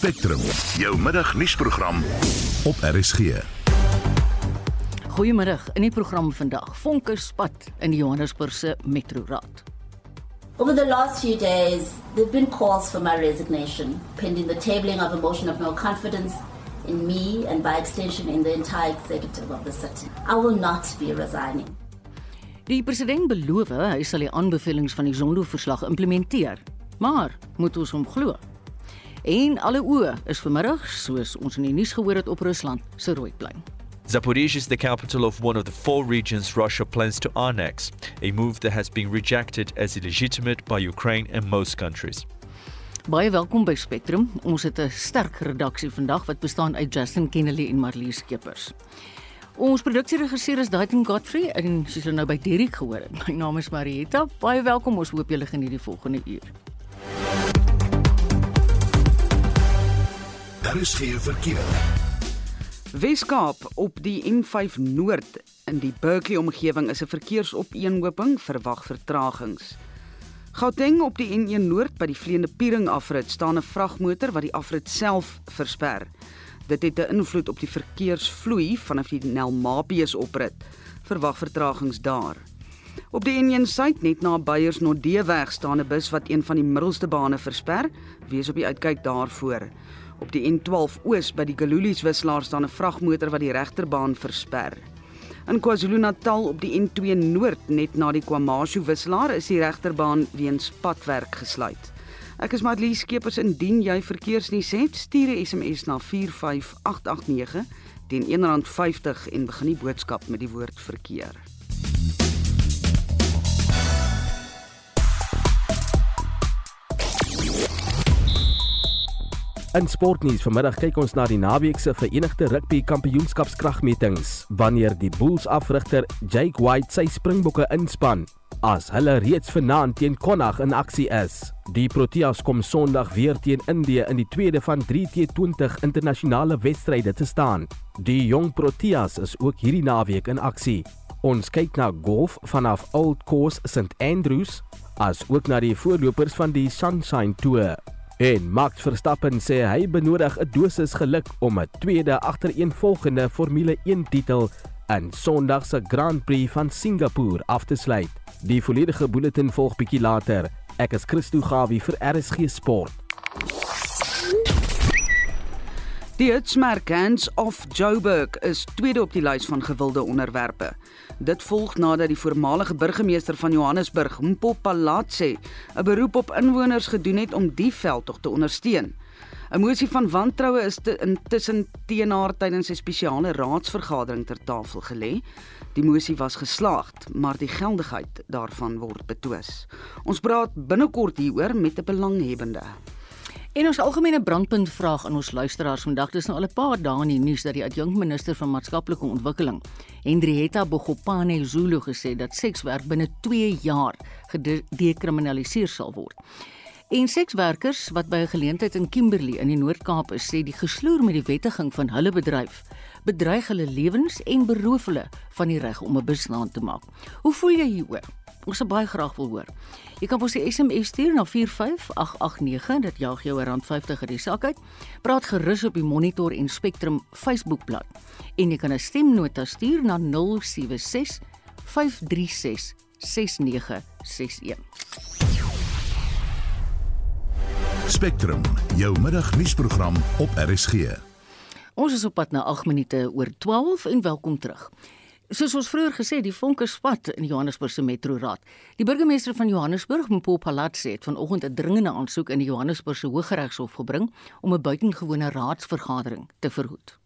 Spectrum, jou middagnuusprogram op RSG. Goeiemôre. In die program vandag, vonke spat in die Johannesburgse metroraad. Over the last few days, there have been calls for my resignation, pending the tabling of a motion of no confidence in me and by extension in the entire executive of the city. I will not be resigning. Die president beloof hy sal die aanbevelings van die Zondo-verslag implementeer, maar moet ons hom glo? En alle oë is vanmiddag, soos ons in die nuus gehoor het op Rusland se Rooiplein. Zaporizhzhia is the capital of one of the four regions Russia plans to annex, a move that has been rejected as illegitimate by Ukraine and most countries. Baie welkom by Spectrum. Ons het 'n sterk redaksie vandag wat bestaan uit Justin Kennedy en Marlies Skeepers. Ons produksieregisseur is Daityn Godfrey en soos julle nou by Derek gehoor het, my naam is Marietta. Baie welkom. Ons hoop julle geniet die volgende uur. Daar is geen verkeer. Weskaap op die N5 Noord in die Berkeley omgewing is 'n verkeersopeenhoping, verwag vertragings. Gauteng op die N1 Noord by die Vleende Piering afrit staan 'n vragmotor wat die afrit self versper. Dit het 'n invloed op die verkeersvloei vanaf die Nelmapius oprit. Verwag vertragings daar. Op die N1 Suid net na Beyers Nodeweg staan 'n bus wat een van die middelste bane versper. Wees op die uitkyk daarvoor. Op die N12 Oos by die Galulies wisselaar staan 'n vragmotor wat die regterbaan versper. In KwaZulu-Natal op die N2 Noord net na die KwaMashu wisselaar is die regterbaan weens padwerk gesluit. Ek is Madlie Skeepers indien jy verkeersnuus het, stuur 'n SMS na 45889 teen R1.50 en begin die boodskap met die woord verkeer. In sportnuus vanmiddag kyk ons na die naweek se Verenigde Rugby Kampioenskapskragmetings wanneer die Bulls afrigter Jake White sy Springbokke inspan as hulle reeds vanaand teen Connacht in aksie is. Die Proteas kom Sondag weer teen Indië in die tweede van 3T20 internasionale wedstryde te staan. Die jong Proteas is ook hierdie naweek in aksie. Ons kyk na golf vanaf Old Course St Andrews as ook na die voorlopers van die Sunshine Tour. En Max Verstappen sê hy benodig 'n dosis geluk om 'n tweede agtereenvolgende Formule 1 titel in Sondag se Grand Prix van Singapore af te sluit. Die volledige bulletin volg bietjie later. Ek is Christo Gawie vir RSG Sport. Die hitsmerk Hands of Joburg is tweede op die lys van gewilde onderwerpe. Dit volg nadat die voormalige burgemeester van Johannesburg, Mpo Palatse, 'n beroep op inwoners gedoen het om die veldtog te ondersteun. 'n Mosie van wantroue is te, intussen teen haar tydens 'n spesiale raadsvergadering ter tafel gelê. Die mosie was geslaagd, maar die geldigheid daarvan word betwis. Ons praat binnekort hieroor met 'n belanghebbende. En ons algemene brandpunt vraag aan ons luisteraars vandag dis nou al 'n paar dae in die nuus dat die adjunkminister van maatskaplike ontwikkeling, Hendrietta Bogopane Zulu gesê dat sekswerk binne 2 jaar gedekriminaliseer sal word. En sekswerkers wat by 'n geleentheid in Kimberley in die Noord-Kaap is, sê die gesloer met die wettiging van hulle bedryf bedreig hulle lewens en beroof hulle van die reg om 'n bestaan te maak. Hoe voel jy hieroor? Ons sal baie graag wil hoor. Jy kan ons 'n SMS stuur na 45889, dit jaag jou R50 uit die sak uit. Praat gerus op die Monitor en Spectrum Facebookblad. En jy kan 'n stemnota stuur na 076 536 6961. Spectrum, jou middagnuusprogram op RSG. Ons is op pad na 8 minute oor 12 en welkom terug. Soos ons vroeër gesê, die vonke spat in Johannesburg se metroraad. Die burgemeester van Johannesburg, Mpo Palatse, het vanoggend 'n dringende aansoek in die Johannesburgse Hooggeregshof gebring om 'n buitengewone raadsvergadering te verhoed.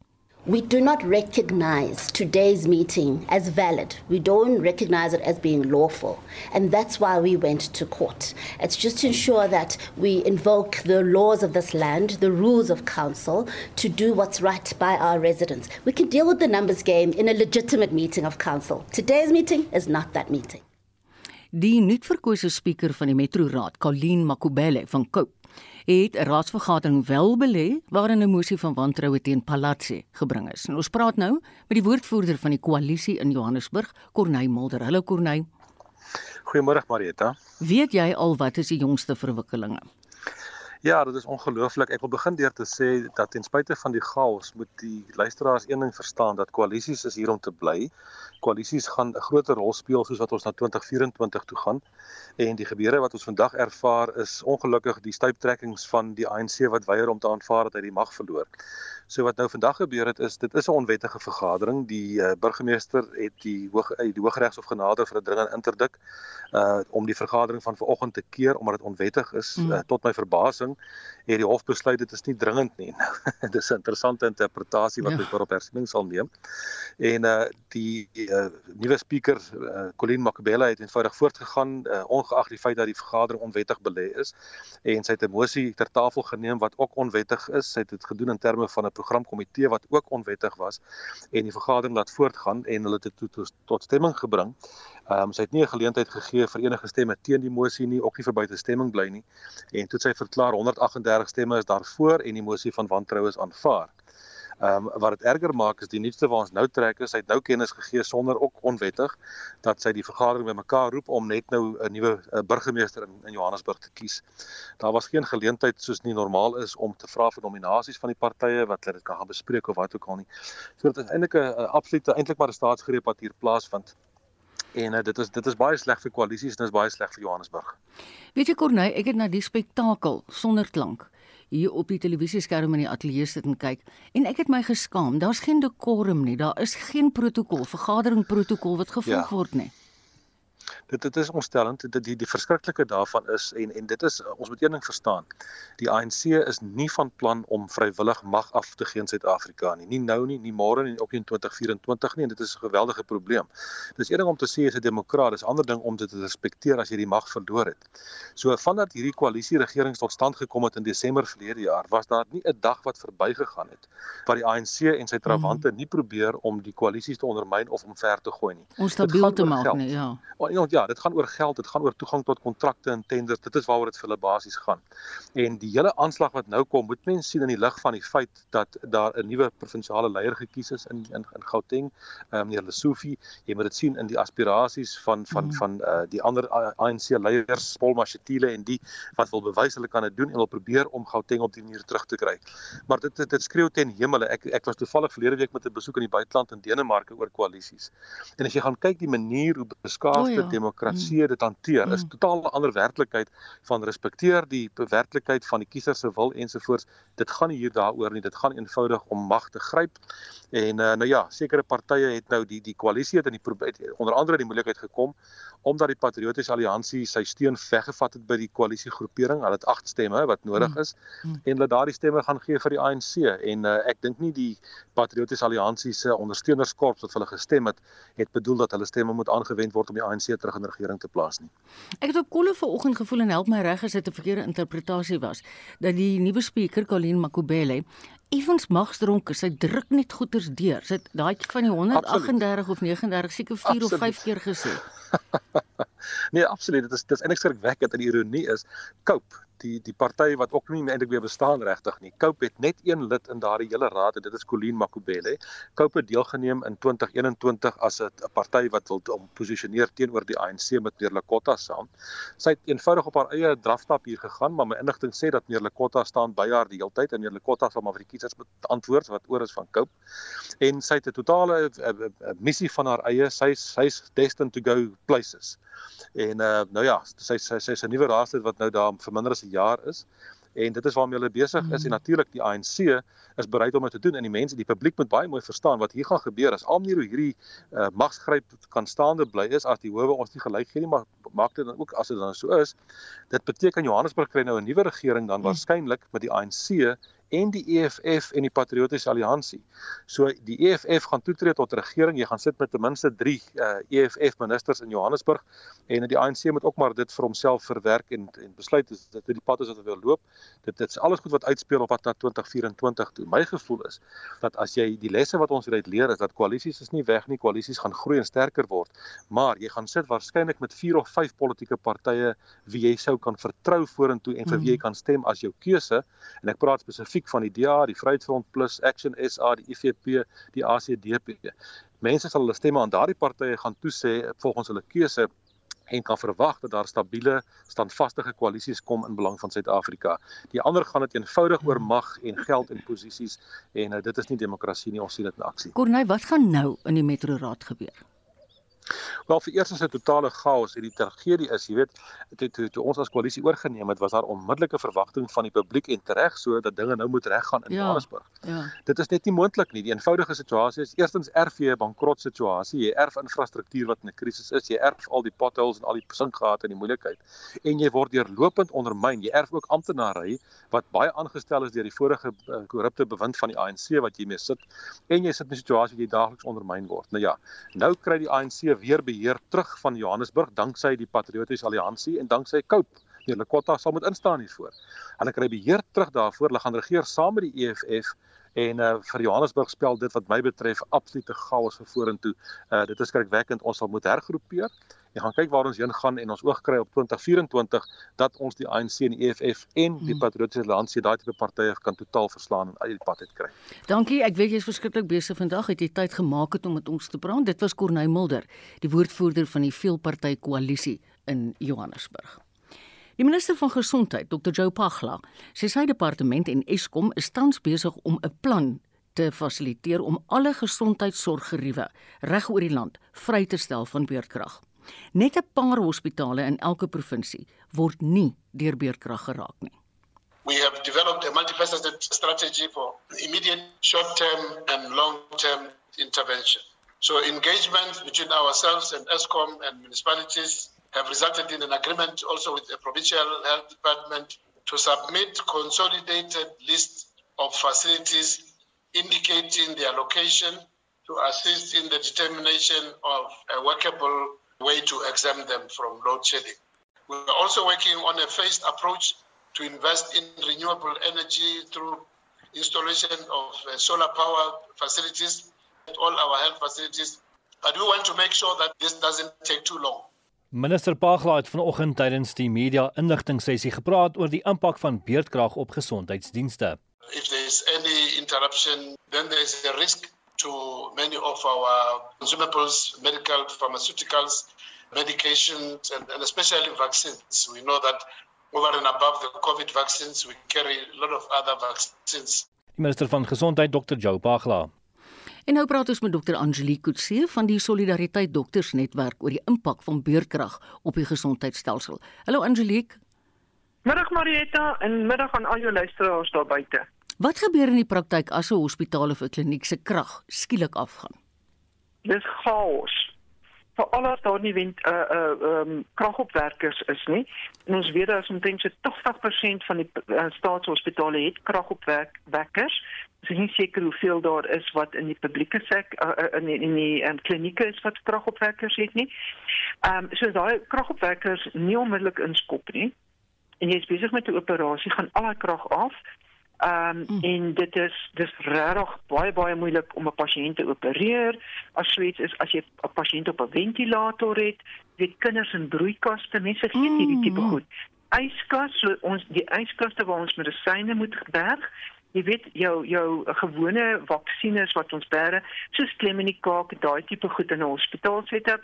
We do not recognize today's meeting as valid. We don't recognize it as being lawful. And that's why we went to court. It's just to ensure that we invoke the laws of this land, the rules of council, to do what's right by our residents. We can deal with the numbers game in a legitimate meeting of council. Today's meeting is not that meeting. Die nuutverkose spreker van die Metroraad, Colleen Makubele van Cope, het 'n raadsvergadering wel belê waarin 'n mosie van wantroue teen Palatsi gebring is. En ons praat nou met die woordvoerder van die koalisie in Johannesburg, Corneil Mulder. Hallo Corneil. Goeiemôre Marieta. Weet jy al wat is die jongste verwikkelinge? Ja, dit is ongelooflik. Ek wil begin deur te sê dat ten spyte van die chaos moet die luisteraars een ding verstaan dat koalisies is hier om te bly. Koalisies gaan 'n groter rol speel soos wat ons na 2024 toe gaan. En die gebeure wat ons vandag ervaar is ongelukkig die stuiptrekkings van die ANC wat weier om te aanvaar dat hy die mag verloor. So wat nou vandag gebeur het is dit is 'n onwettige vergadering. Die uh, burgemeester het die hoog uh, die Hooggeregshof genader vir 'n dringende interdik uh om die vergadering van vanoggend te keer omdat dit onwettig is. Mm. Uh, tot my verbasing het die hof besluit dit is nie dringend nie. dit is 'n interessante interpretasie wat ja. ek waarop hersiening sal neem. En uh die uh, nuwe spreker uh, Colleen Makubela het eenvoudig voortgegaan uh, ongeag die feit dat die vergadering onwettig belê is en sy het 'n mosie ter tafel geneem wat ook onwettig is. Sy het dit gedoen in terme van 'n programkomitee wat ook onwettig was en die vergadering laat voortgaan en hulle dit tot, tot stemming gebring. Ehm um, sy het nie 'n geleentheid gegee vir enige stemme teen die mosie nie, ook nie vir buite stemming bly nie. En toe sy verklaar 138 stemme is daarvoor en die mosie van wantroue is aanvaar. Ehm um, wat dit erger maak is die nuutste waar ons nou trek is hy het nou kennis gegee sonder ook onwettig dat sy die vergadering bymekaar roep om net nou 'n nuwe burgemeester in, in Johannesburg te kies. Daar was geen geleentheid soos nie normaal is om te vra vir nominasies van die partye wat hulle dit kan gaan bespreek of wat ook al nie. So dit is eintlik 'n absolute eintlik maar 'n staatsgreep wat hier plaasvind. En uh, dit is dit is baie sleg vir koalisies en dit is baie sleg vir Johannesburg. Weet jy Corneil, ek het na die spektakel sonder klank hier op die televisieskerm in die ateljee sit en kyk en ek het my geskaam. Daar's geen dekorum nie. Daar is geen protokol, vergadering protokol wat gevolg ja. word nie dit dit is ontstellend. Dit die die verskriklike daarvan is en en dit is ons moet een ding verstaan. Die ANC is nie van plan om vrywillig mag af te gee in Suid-Afrika nie. Nie nou nie nie môre nie in 2024 nie en dit is 'n geweldige probleem. Dis een ding om te sê as 'n demokraat dis ander ding om dit te respekteer as jy die mag verloor het. So vandat hierdie koalisie regering tot stand gekom het in Desember verlede jaar was daar nie 'n dag wat verbygegaan het wat die ANC en sy trawante mm. nie probeer om die koalisies te ondermyn of om ver te gooi nie. Onstabiel te maak nie ja want ja, dit gaan oor geld, dit gaan oor toegang tot kontrakte en tenders. Dit is waaroor dit vir hulle basies gaan. En die hele aanslag wat nou kom, moet mense sien in die lig van die feit dat daar 'n nuwe provinsiale leier gekies is in in, in Gauteng, um, meneer Lesofie. Jy moet dit sien in die aspirasies van van mm. van uh die ander ANC leiers, Paul Mashatile en die wat wil bewys hulle kan dit doen en wil probeer om Gauteng op die manier terug te kry. Maar dit dit, dit skreeu ten hemele. Ek ek was toevallig verlede week met 'n besoek in die buiteland in Denemarke oor koalisies. En as jy gaan kyk die manier hoe beskaafde oh ja demokrasie dit hanteer is mm. totaal 'n ander werklikheid van respekteer die werklikheid van die kiezer se wil ensovoorts dit gaan nie hier daaroor nie dit gaan eenvoudig om mag te gryp en uh, nou ja sekere partye het nou die die koalisie het in die onder andere die moontlikheid gekom omdat die patriotiese alliansie sy steun weggevat het by die koalisiegroepering hulle het 8 stemme wat nodig mm. is mm. en hulle daardie stemme gaan gee vir die ANC en uh, ek dink nie die patriotiese alliansie se ondersteunerskorps wat hulle gestem het het bedoel dat hulle stemme moet aangewend word om die ANC terug in regering te plaas nie. Ek het op kolle vanoggend gevoel en help my reg as dit 'n verkeerde interpretasie was dat die nuwe spreker Colleen Makubele effens magsdronk is. Sy druk net goeters deur. Sy het daai van die 138 absoluut. of 39 seker 4 absoluut. of 5 keer gesê. nee, absoluut. Dit is dit is eintlik skrikwekkend dat die ironie is. Cope die die party wat ook nie eintlik weer bestaan regtig nie. Cope het net een lid in daardie hele raad en dit is Colleen Makubele. Cope het deelgeneem in 2021 as 'n party wat wil om posisioneer teenoor die ANC met meneer Lekotta saam. Sy het eenvoudig op haar eie drafstap hier gegaan, maar my inligting sê dat meneer Lekotta staan by haar die hele tyd en meneer Lekotta sal maar vir die kiesers antwoord wat oor is van Cope. En sy het 'n totale missie van haar eie. Sy's sy's destined to go places. En uh nou ja, sy sy sy's 'n nuwe raadslid wat nou daar vir minder as 'n jaar is. En dit is waarmee hulle besig is mm. en mhm. natuurlik die ANC is bereid om dit te doen en die mense, die publiek moet baie mooi verstaan wat hier gaan gebeur as al manier hoe hierdie uh magsgryp kan staande bly is as die howe ons nie gelyk gee nie, maar maak dit dan ook as dit dan so is. Dit beteken Johannesburg kry nou 'n nuwe regering dan mm. waarskynlik met die ANC en die EFF en die Patriotiese Alliansie. So die EFF gaan toetree tot regering. Jy gaan sit met ten minste 3 uh, EFF ministers in Johannesburg en die ANC moet ook maar dit vir homself verwerk en en besluit is dit die pad is wat hulle wil loop. Dit dit is alles goed wat uitspeel op wat na 2024 toe. My gevoel is dat as jy die lesse wat ons hieruit leer is dat koalisies is nie weg nie, koalisies gaan groei en sterker word, maar jy gaan sit waarskynlik met 4 of 5 politieke partye wie jy sou kan vertrou vorentoe en vir wie jy mm. kan stem as jou keuse en ek praat spesifiek spesifiek van die DA, die Vryheidsfront Plus, Action SA, die IFP, die ACDP. Mense sal hulle stemme aan daardie partye gaan toesê volgens hulle keuse en kan verwag dat daar stabiele, standvaste koalisies kom in belang van Suid-Afrika. Die ander gaan dit eenvoudig oor mag en geld en posisies en uh, dit is nie demokrasie nie, ons sien dit in aksie. Corneil, wat gaan nou in die Metro Raad gebeur? Wel vir eers is dit totale chaos. Hierdie tragedie is, jy weet, toe toe to ons as koalisie oorgeneem het, was daar onmiddellike verwagting van die publiek en reg so dat dinge nou moet reggaan in ja, Johannesburg. Ja. Dit is net nie moontlik nie. Die eenvoudige situasie is eerstens erf jy 'n bankrot situasie, jy erf infrastruktuur wat in 'n krisis is, jy erf al die potholes en al die sinkgate en die moeilikheid en jy word deurlopend ondermyn. Jy erf ook amptenare wat baie aangestel is deur die vorige uh, korrupte bewind van die ANC wat jy mee sit en jy sit in 'n situasie waar jy daagliks ondermyn word. Nou ja, nou kry die ANC weer beheer terug van Johannesburg danksy die Patriotiese Alliansie en danksy Cope. Die Lekota sal moet instaan hiervoor. Hulle kry beheer terug daarvoor. Hulle gaan regeer saam met die EFF en uh, vir Johannesburg spel dit wat my betref absolute chaos vir vorentoe. Uh, dit is skrikwekkend. Ons sal moet hergroepeer en gaan kyk waar ons heen gaan en ons oog kry op 2024 dat ons die ANC en die EFF en die hmm. Patriotiese Alliansie daai tipe partye kan totaal verslaan en uit die pad uit kry. Dankie. Ek weet jy is verskriklik besig vandag. Het jy tyd gemaak het om met ons te praat? Dit was Corneil Mulder, die woordvoerder van die veelpartytjie koalisie in Johannesburg. Die minister van gesondheid, Dr. Joe Pagla, sê sy departement en Eskom is tans besig om 'n plan te fasiliteer om alle gesondheidsorggeriewe reg oor die land vry te stel van beurtkrag. Net 'n paar hospitale in elke provinsie word nie deur beurtkrag geraak nie. We have developed a multifaceted strategy for immediate, short-term and long-term intervention. So engagement between ourselves and Eskom and municipalities have resulted in an agreement also with the provincial health department to submit consolidated list of facilities indicating their location to assist in the determination of a workable way to exempt them from load shedding. We are also working on a phased approach to invest in renewable energy through installation of uh, solar power facilities at all our health facilities. But we want to make sure that this doesn't take too long. Minister Pagla het vanoggend tydens die media inligting sessie gepraat oor die impak van beerdkrag op gesondheidsdienste. If there is any interruption, then there is a risk to many of our consumables, medical pharmaceuticals, medications and, and especially vaccines. We know that over and above the COVID vaccines, we carry a lot of other vaccines. Die minister van gesondheid Dr. Joe Pagla En nou praat ons met dokter Angelique Kutse van die Solidariteit Doktersnetwerk oor die impak van beurkrag op die gesondheidstelsel. Hallo Angelique. Middag Marietta en middag aan al jou luisteraars daar buite. Wat gebeur in die praktyk as 'n hospitaal of 'n kliniek se krag skielik afgaan? Dis chaos. Vir al wat daar nie wind uh uh um kragopwerkers is nie. En ons weet daar is omtrent so 80% van die uh, staatshospitale het kragopwerkers Ek is nie seker hoeveel daar is wat in die publieke sek uh, in die, in die um, klinieke is wat kragopwekkers het nie. Ehm um, so daai kragopwekkers nie onmiddellik inskop nie. En jy is besig met 'n operasie gaan al daai krag af. Ehm um, mm. en dit is dis regtig baie baie moeilik om 'n pasiënt te opereer. As suits is as jy 'n pasiënt op 'n ventilator het, weet kinders in broeikaste, mense gee mm. hierdie tipe goed. Yskas, so ons die yskaste waar ons medisyne moet berg jy weet jou jou gewone vaksines wat ons bære soos klem in die kaak daai tipe goed in 'n hospitaal setup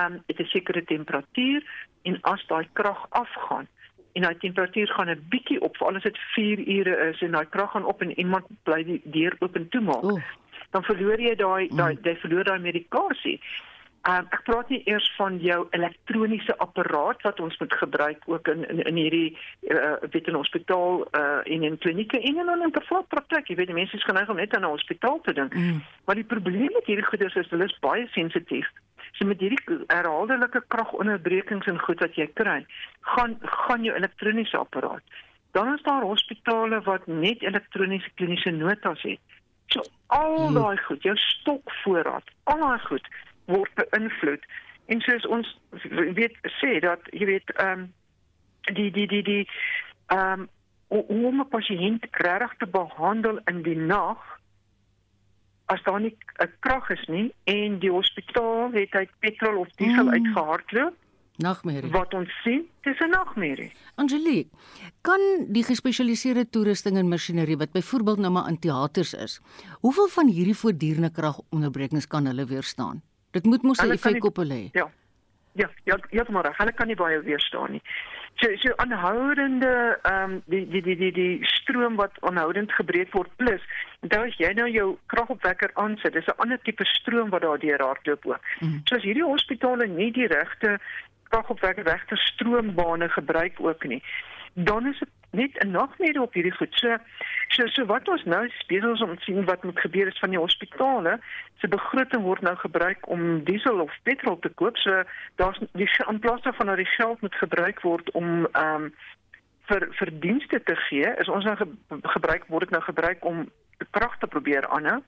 um dit is sekere temperatuur en as daai krag afgaan en daai temperatuur gaan 'n bietjie op vir alles dit 4 ure is en daai krag gaan op en iemand bly die deur oop en toe maak oh. dan verloor jy daai daai mm. jy verloor daai medikasie Um, ek praat nie eers van jou elektroniese apparaat wat ons moet gebruik ook in in, in hierdie uh, weet in hospitaal uh, en in klinieke en in 'n privaat praktyk. Jy weet die mense is geneig om net aan 'n hospitaal te dink. Mm. Maar die probleem met hierdie goeders is hulle is baie sensitief. So met hierdie herhaaldelike kragonderbrekings en goed wat jy kry, gaan gaan jou elektroniese apparaat. Dan is daar hospitale wat net elektroniese kliniese notas het. So al mm. daai goed, jou stokvoorraad, al daai goed word beïnvloed. En soos ons weet sê dat jy weet ehm um, die die die die ehm um, om 'n pasiënt reg te behandel in die nag as daar nie 'n krag is nie en die hospitaal het hy petrol of diesel mm. uitgehardloop Nagmerrie. Wat ons sien, dis 'n nagmerrie. Angelique, kan die gespesialiseerde toerusting en masjinerie wat byvoorbeeld nou maar in teaters is, hoeveel van hierdie voortdurende kragonderbrekings kan hulle weerstaan? Dit moet mos 'n effek op hulle hê. Ja. Ja, ja, ja, maar hulle kan nie baie weerstaan nie. So so aanhoudende ehm um, die, die die die die stroom wat aanhoudend gebreek word plus onthou as jy nou jou kragopwekker aansit, dis 'n ander tipe stroom wat daar deur hardloop ook. Mm. So as hierdie hospitale nie die regte kragopwekker regte stroombane gebruik ook nie, dan is dit net 'n nagmerrie op hierdie goed. So so so wat ons nou besig is om te sien wat moet gebeur is van die hospitale se begroting word nou gebruik om diesel of petrol te koop. So daar's die in plaas daarvan dat die geld moet gebruik word om ehm um, vir vir dienste te gee, is ons nou ge, gebruik word dit nou gebruik om krag te probeer aanhou.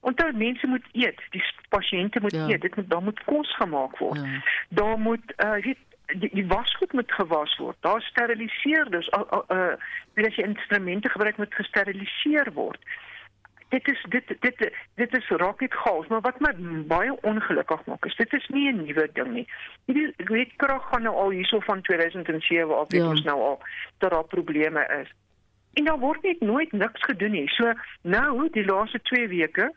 Onthou mense moet eet, die pasiënte moet ja. eet, dit moet daar moet kos gemaak word. Ja. Daar moet uh weet die, die wasgoed moet gewas word. Daar steriliseer dus al uh as jy instrumente gebruik moet gesteriliseer word. Dit is dit dit dit is raak net chaos, maar wat my baie ongelukkig maak is dit is nie 'n nuwe ding nie. Hierdie weet krag gaan nou al hierso van 2007 af, dit ja. is nou al dat daar probleme is. En daar word net nooit niks gedoen nie. So nou die laaste 2 weke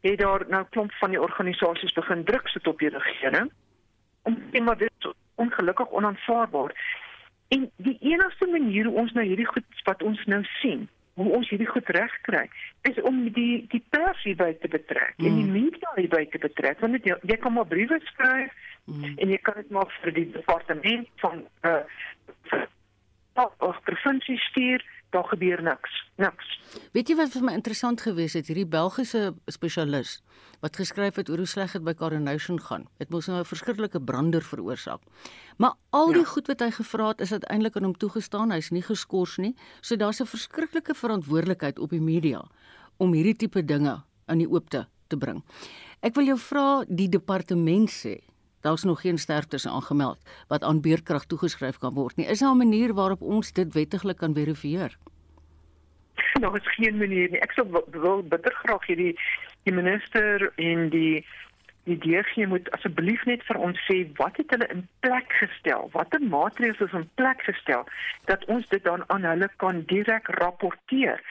het daar nou klomp van die organisasies begin druk sit op die regering om en maar dit ongelukkig onaanvaarbaar. En die enigste manier hoe ons nou hierdie goed wat ons nou sien, hoe ons hierdie goed regkry, is om die die pers hierby te betrek mm. en die mm. media hierby te betrek. Want jy, jy kan maar briewe skryf mm. en jy kan dit maar vir die departement van eh uh, of provinsie stuur daar gebeur niks. Niks. Weet jy wat vir my interessant gewees het, hierdie Belgiese spesialis wat geskryf het oor hoe sleg dit by Coronation gaan. Dit moes nou 'n verskriklike brander veroorsaak. Maar al die ja. goed wat hy gevra het, is uiteindelik aan hom toegestaan. Hy's nie geskort nie. So daar's 'n verskriklike verantwoordelikheid op die media om hierdie tipe dinge aan die oop te te bring. Ek wil jou vra die departement sê daar's nog geen sterftes aangemeld wat aan beerkrag toegeskryf kan word nie. Is daar 'n manier waarop ons dit wettiglik kan verifieer? Daar is geen manier nie. Ek sou wil bitter graag hierdie die minister en die die DG moet asseblief net vir ons sê wat het hulle in plek gestel? Watter maatreëls is in plek gestel dat ons dit dan aan hulle kan direk rapporteer?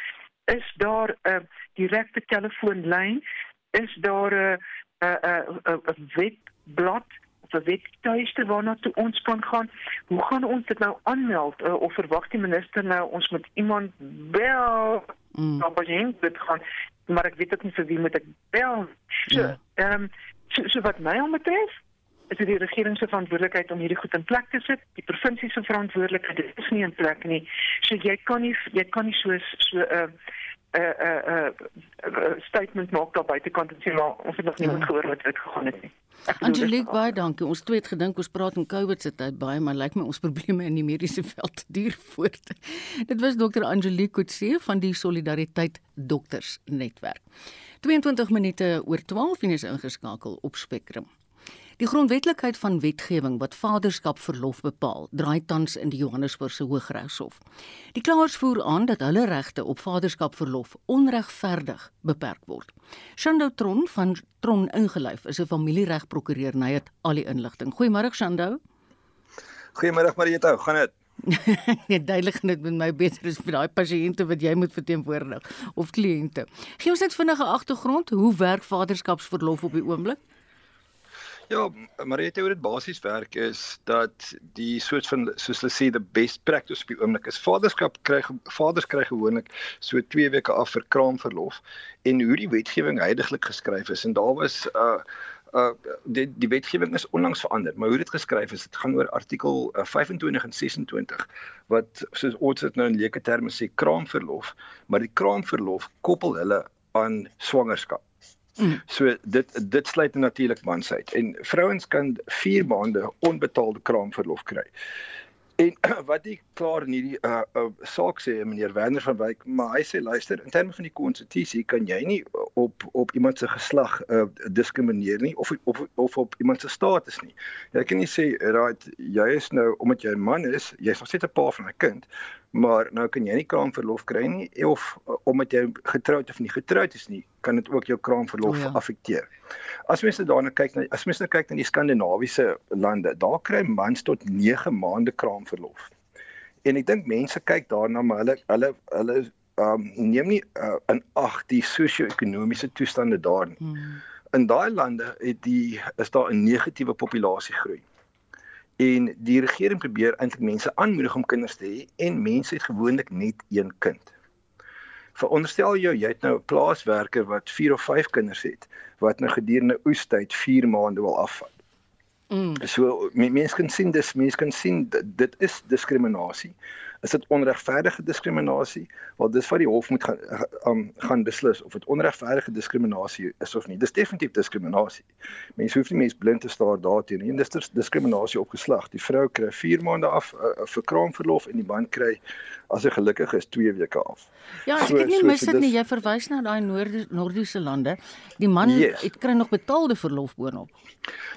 Is daar 'n uh, direkte telefoonlyn? Is daar 'n 'n 'n webblad of 'n webtuiste waarna toe ons kan gaan. Hoe gaan ons dit nou aanmeld uh, of verwag die minister nou ons moet iemand bel? Mm. Maar jy dit gaan maar ek weet ook nie vir wie moet ek bel. So, ja. ehm ja. um, so, so wat my betref, is dit die regering se verantwoordelikheid om hierdie goed in plek te sit. Die provinsie se verantwoordelikheid is nie in plek nie. So jy kan nie jy kan nie so so 'n uh, 'n 'n uh, statement maak daar buitekant en sê maar ons het nog nie ja. gehoor wat dit gegaan het nie. Angelique baie dankie. Ons twee het gedink ons praat in COVID se tyd baie, maar lyk my ons probleme in die mediese veld duur voort. Dit was dokter Angelique Kutse van die Solidariteit Dokters Netwerk. 22 minute oor 12 en is ingeskakel op Spectrum. Die grondwetlikheid van wetgewing wat vaderskapverlof bepaal, draai tans in die Johannesburgse Hooggeregshof. Die klaers voer aan dat hulle regte op vaderskapverlof onregverdig beperk word. Shando Tron van Tron ingelyf is 'n familieregprokureur en hy het al die inligting. Goeiemôre Shando. Goeiemôre Marita, gaan dit? nee, duidelik net met my beter is vir daai pasiënte wat jy moet verteenwoordig of kliënte. Gee ons net vinnige agtergrond, hoe werk vaderskapsverlof op die oomblik? Ja, het oor dit basies werk is dat die soort van soos hulle sê the best practice op die oomblik is vaderskap kry vaders kry gewoonlik so 2 weke af vir kraamverlof en hoe die wetgewing heidaglik geskryf is. En daar was uh uh die die wetgewing is onlangs verander maar hoe dit geskryf is dit gaan oor artikel uh, 25 en 26 wat soos ons dit nou in leuke terme sê kraamverlof. Maar die kraamverlof koppel hulle aan swangerskap Mm. So dit dit sluit natuurlik mans uit en vrouens kan 4 maande onbetaalde kraamverlof kry. En wat ek klaar in hierdie uh, uh saak sê meneer Werner van Wyk, maar hy sê luister, in terme van die konstitusie kan jy nie op op iemand se geslag uh diskrimineer nie of of of op iemand se status nie. Jy kan nie sê right, jy is nou omdat jy 'n man is, jy's nog steeds 'n pa van 'n kind, maar nou kan jy nie kraamverlof kry nie of uh, omdat jy getroud of nie getroud is nie, kan dit ook jou kraamverlof oh, ja. affekteer. As mens daarna kyk na as mens nou kyk na die skandinawiese lande, daar kry mans tot 9 maande kraamverlof. En ek dink mense kyk daarna maar hulle hulle hulle um neem nie uh, in ag die sosio-ekonomiese toestande daar nie. Hmm. In daai lande het die is daar 'n negatiewe populasiegroei. En die regering probeer eintlik mense aanmoedig om kinders te hê en mense het gewoonlik net een kind. Veronderstel jou jy het nou 'n plaaswerker wat 4 of 5 kinders het wat nou gedurende oestyd 4 maande wil afvat. Mm. So mense kan sien dis mense kan sien dit, dit is diskriminasie is dit onregverdige diskriminasie? Wel dis wat die hof moet gaan um, gaan beslis of dit onregverdige diskriminasie is of nie. Dis definitief diskriminasie. Mense hoef nie mens blind te staar daarteen nie. Dis diskriminasie op geslag die vrou kry 4 maande af uh, vir kraamverlof en die man kry as hy gelukkig is 2 weke af. Ja as so, ek nie so, mis dit so, nie jy verwys na daai noorde noordiese lande. Die man yes. het kry nog betaalde verlof boonop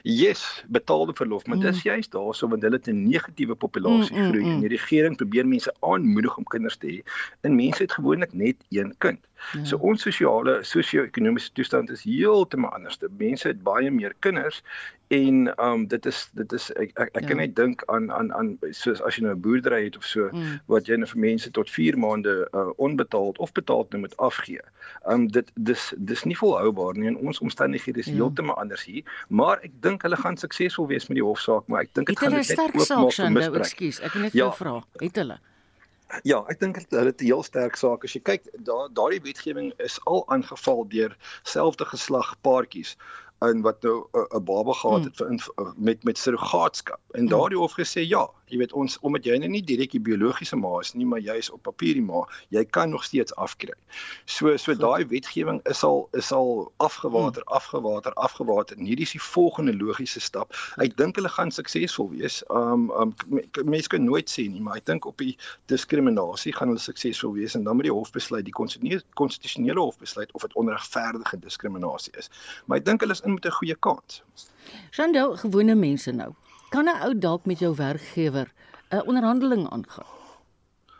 yes betaalde verlof maar mm. dis juist daarso want hulle het 'n negatiewe populasie mm, mm, groei mm, mm. en die regering probeer mense aanmoedig om kinders te hê. En mense het gewoonlik net een kind. Ja. So ons sosiale sosio-ekonomiese toestand is heeltemal anders. Mense het baie meer kinders en um dit is dit is ek ek, ek ja. kan net dink aan aan aan soos as jy nou 'n boerdery het of so mm. wat jy net vir mense tot 4 maande uh, onbetaald of betaald nou moet afgee. Um dit dis dis nie volhoubaar nie en ons omstandighede is ja. heeltemal anders hier, maar ek dink hulle gaan suksesvol wees met die hofsaak, maar ek dink dit gaan net oopmaak vir misbruik. Ekskuus, ek wil net ja. vra, het hulle Ja, ek dink hulle het 'n heel sterk saak. As jy kyk, daar daardie wetgewing is al aangeval deur selfde geslag paartjies in wat nou 'n baba gehad het hmm. vir met met surrogaatskap. En hmm. daardie hof gesê ja, jy weet ons omdat jy nou nie direk die biologiese ma is nie, maar jy is op papier die ma, jy kan nog steeds afkry. So so daai wetgewing is al is al afgewater, hmm. afgewater, afgewater. En hierdie is die volgende logiese stap. Ek dink hulle gaan suksesvol wees. Um um mense kan nooit sê nie, maar ek dink op die diskriminasie gaan hulle suksesvol wees en dan moet die hof besluit, die konstitusionele hof besluit of dit onregverdige diskriminasie is. Maar ek dink hulle is in met 'n goeie kans. Shandel, gewone mense nou kan 'n ou dalk met jou werkgewer 'n onderhandeling aangaan.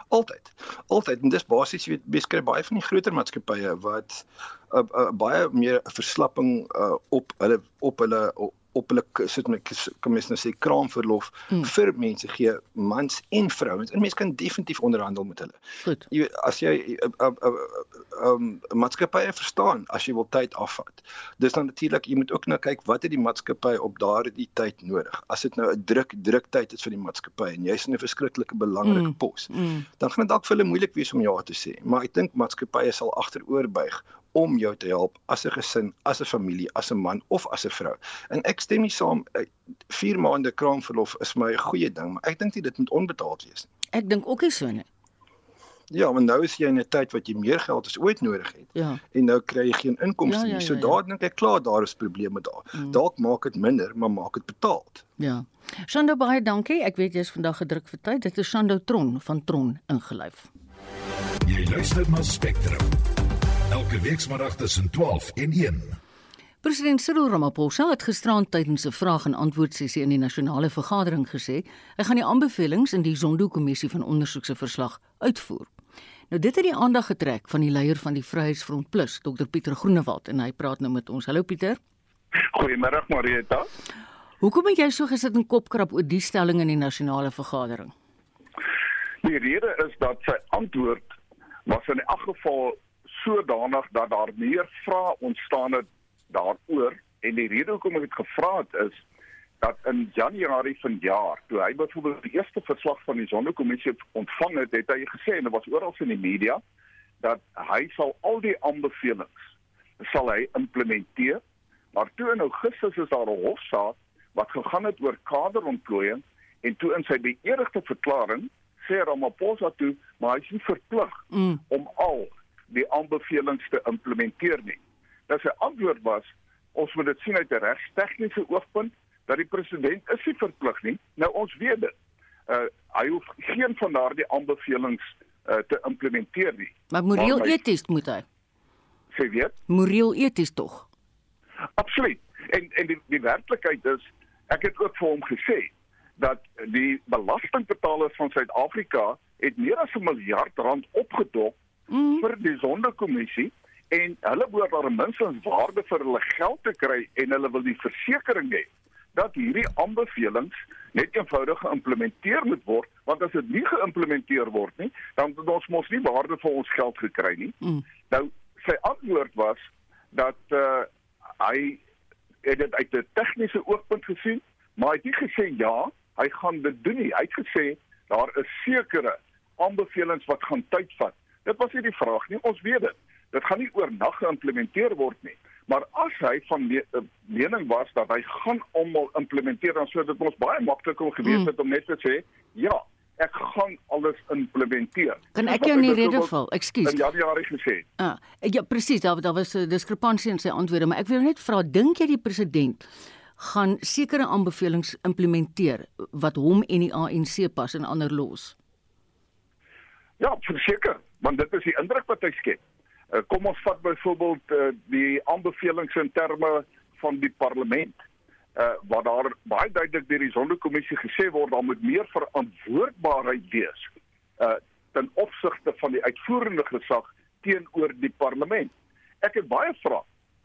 Altyd. Altyd. En dis basies jy weet beskryf baie van die groter maatskappye wat 'n uh, uh, baie meer verslapping uh, op hulle op hulle op hulle sit met kom ons nou sê kraamverlof hmm. vir mense gee mans en vrouens en mense kan definitief onderhandel met hulle. Goed. Jy as jy 'n uh, uh, uh, um, maatskappye verstaan as jy wil tyd afvat. Dis dan natuurlik jy moet ook nou kyk wat het die maatskappy op daardie tyd nodig. As dit nou 'n druk druk tyd is vir die maatskappy en jy's in 'n verskriklike belangrike hmm. pos, hmm. dan gaan dit dalk vir hulle moeilik wees om ja te sê. Maar ek dink maatskappye sal agteroor buig om jou te help as 'n gesin, as 'n familie, as 'n man of as 'n vrou. En ek stem nie saam 4 eh, maande kraamverlof is my 'n goeie ding, maar ek dink nie dit moet onbetaald wees nie. Ek dink ook nie so nie. Ja, want nou is jy in 'n tyd wat jy meer geld as ooit nodig het. Ja. En nou kry jy geen inkomste ja, ja, ja, nie. So ja, ja. daar dink ek klaar daar is probleme daar. Mm. Dalk maak dit minder, maar maak dit betaald. Ja. Shando baie dankie. Ek weet jy's vandag gedruk vir tyd. Dit is Shando Tron van Tron ingelyf. Jy luister na Spectrum. Elke weekmiddag tussen 12 en 1. President Cyril Ramaphosa het gisterand tydens 'n vraag en antwoord sessie in die nasionale vergadering gesê hy gaan die aanbevelings in die Zondo-kommissie van ondersoek se verslag uitvoer. Nou dit het die aandag getrek van die leier van die Vryheidsfront Plus, Dr Pieter Groenewald en hy praat nou met ons. Hallo Pieter. Goeiemôre Marieta. Hoekom het jy so gesit en kopkrap oor die stelling in die nasionale vergadering? Die rede is dat sy antwoord was in elk geval sodanig dat daar meer vrae ontstaan het daaroor en die rede hoekom ek dit gevra het is dat in Januarie vanjaar toe hy byvoorbeeld die eerste verslag van die Sonderkommissie ontvang het, het hy gesê en dit was oral in die media dat hy sal al die aanbevelings sal hy implementeer. Maar toe in Augustus is daar 'n hofsaak wat gegaan het oor kaderontplooiing en toe in sy beëdigde verklaring sê Ramaphosa toe maar hy is nie verplig mm. om al die aanbevelings te implementeer nie. Dat sy antwoord was ons moet dit sien uit 'n regstegniese oogpunt dat die president is nie verplig nie. Nou ons weet dit. Uh hy hoef geen van daardie aanbevelings uh te implementeer nie. Maar moreel eties moet hy. Sê weet? Moreel eties tog. Absoluut. En en die die werklikheid is ek het ook vir hom gesê dat die belastingbetalers van Suid-Afrika het meer as 'n miljard rand opgedop mm. vir die sondekommissie en hulle behoort daar minstens waarde vir hulle geld te kry en hulle wil die versekering hê dat hierdie aanbevelings net eenvoudig geïmplementeer moet word want as dit nie geïmplementeer word nie dan het ons mos nie waarde vir ons geld gekry nie. Mm. Nou sy antwoord was dat uh, hy het dit uit 'n tegniese oogpunt gesien, maar hy het nie gesê ja, hy gaan dit doen nie. Hy het gesê daar is sekere aanbevelings wat gaan tyd vat. Dit was nie die vraag nie. Ons weet dit. Dit gaan nie oornag geïmplementeer word nie. Maar as hy van me eh, mening was dat hy gaan almal implementeer dan sou dit ons baie makliker gewees het mm. om net te sê ja, ek gaan alles implementeer. Kan ek jou nie rede val? Ekskuus. Ja, ja, ek gesê. Ah, ja, presies, daar daar was 'n diskrepansie in sy antwoorde, maar ek wil net vra, dink jy die president gaan sekere aanbevelings implementeer wat hom en die ANC pas en ander los? Ja, verseker, want dit is die indruk wat hy skep. Uh, kom ons vat byvoorbeeld uh, die aanbevelings in terme van die parlement uh, waar daar baie duidelik deur die Sonderkommissie gesê word daar moet meer verantwoordbaarheid wees uh, ten opsigte van die uitvoerende gesag teenoor die parlement. Ek het baie vrae,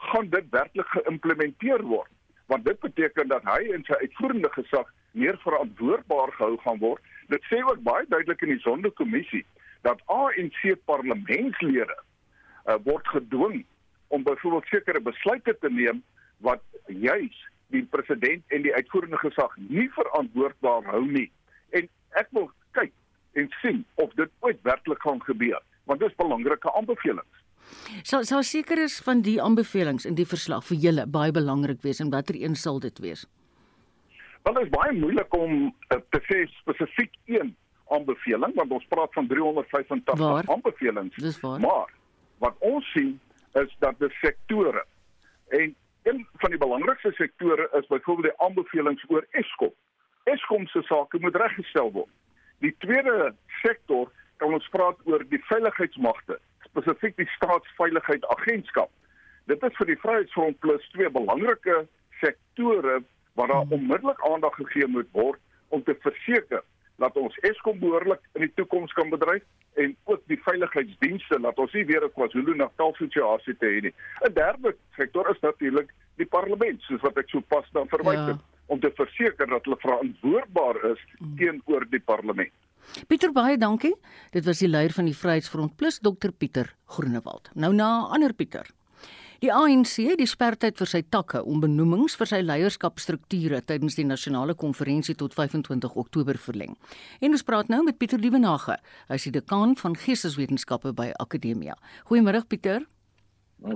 gaan dit werklik geïmplementeer word? Want dit beteken dat hy en sy uitvoerende gesag meer verantwoordbaar gehou gaan word. Dit sê ook baie duidelik in die Sonderkommissie dat ANC parlementslede uh, word gedwing om byvoorbeeld sekere besluite te neem wat juis die president en die uitvoerende gesag nie verantwoordbaar hou nie. En ek wil kyk en sien of dit ooit werklik gaan gebeur, want dit is belangrike aanbevelings. So so seker is van die aanbevelings in die verslag vir julle baie belangrik wees en watter een sal dit wees? Wel dit is baie moeilik om uh, te sê spesifiek een aanbeveling want ons praat van 385 waar? aanbevelings. Maar wat ons sien is dat die sektore en Een van die belangrikste sektore is byvoorbeeld die aanbevelings oor Eskom. Eskom se sake moet reggestel word. Die tweede sektor kan ons praat oor die veiligheidsmagte, spesifiek die staatsveiligheidagentskap. Dit is vir die Vryheidsfront plus twee belangrike sektore waar daar onmiddellik aandag gegee moet word om te verseker dat ons Eskom behoorlik in die toekoms kan bedryf en ook die veiligheidsdienste dat ons nie weer 'n KwaZulu-Natal situasie te hê nie. 'n Derde sektor is natuurlik die parlement, soos wat ek sopas dan verwys het, ja. om te verseker dat hulle verantwoordbaar is mm. teenoor die parlement. Pieter baie dankie. Dit was die leier van die Vryheidsfront plus Dr Pieter Groenewald. Nou na ander Pieter. Die ANC het die spertyd vir sy takke om benoemings vir sy leierskapstrukture tydens die nasionale konferensie tot 25 Oktober verleng. En ons praat nou met Pieter Liebenage. Hy is die dekaan van Geesteswetenskappe by Akademia. Goeiemôre Pieter.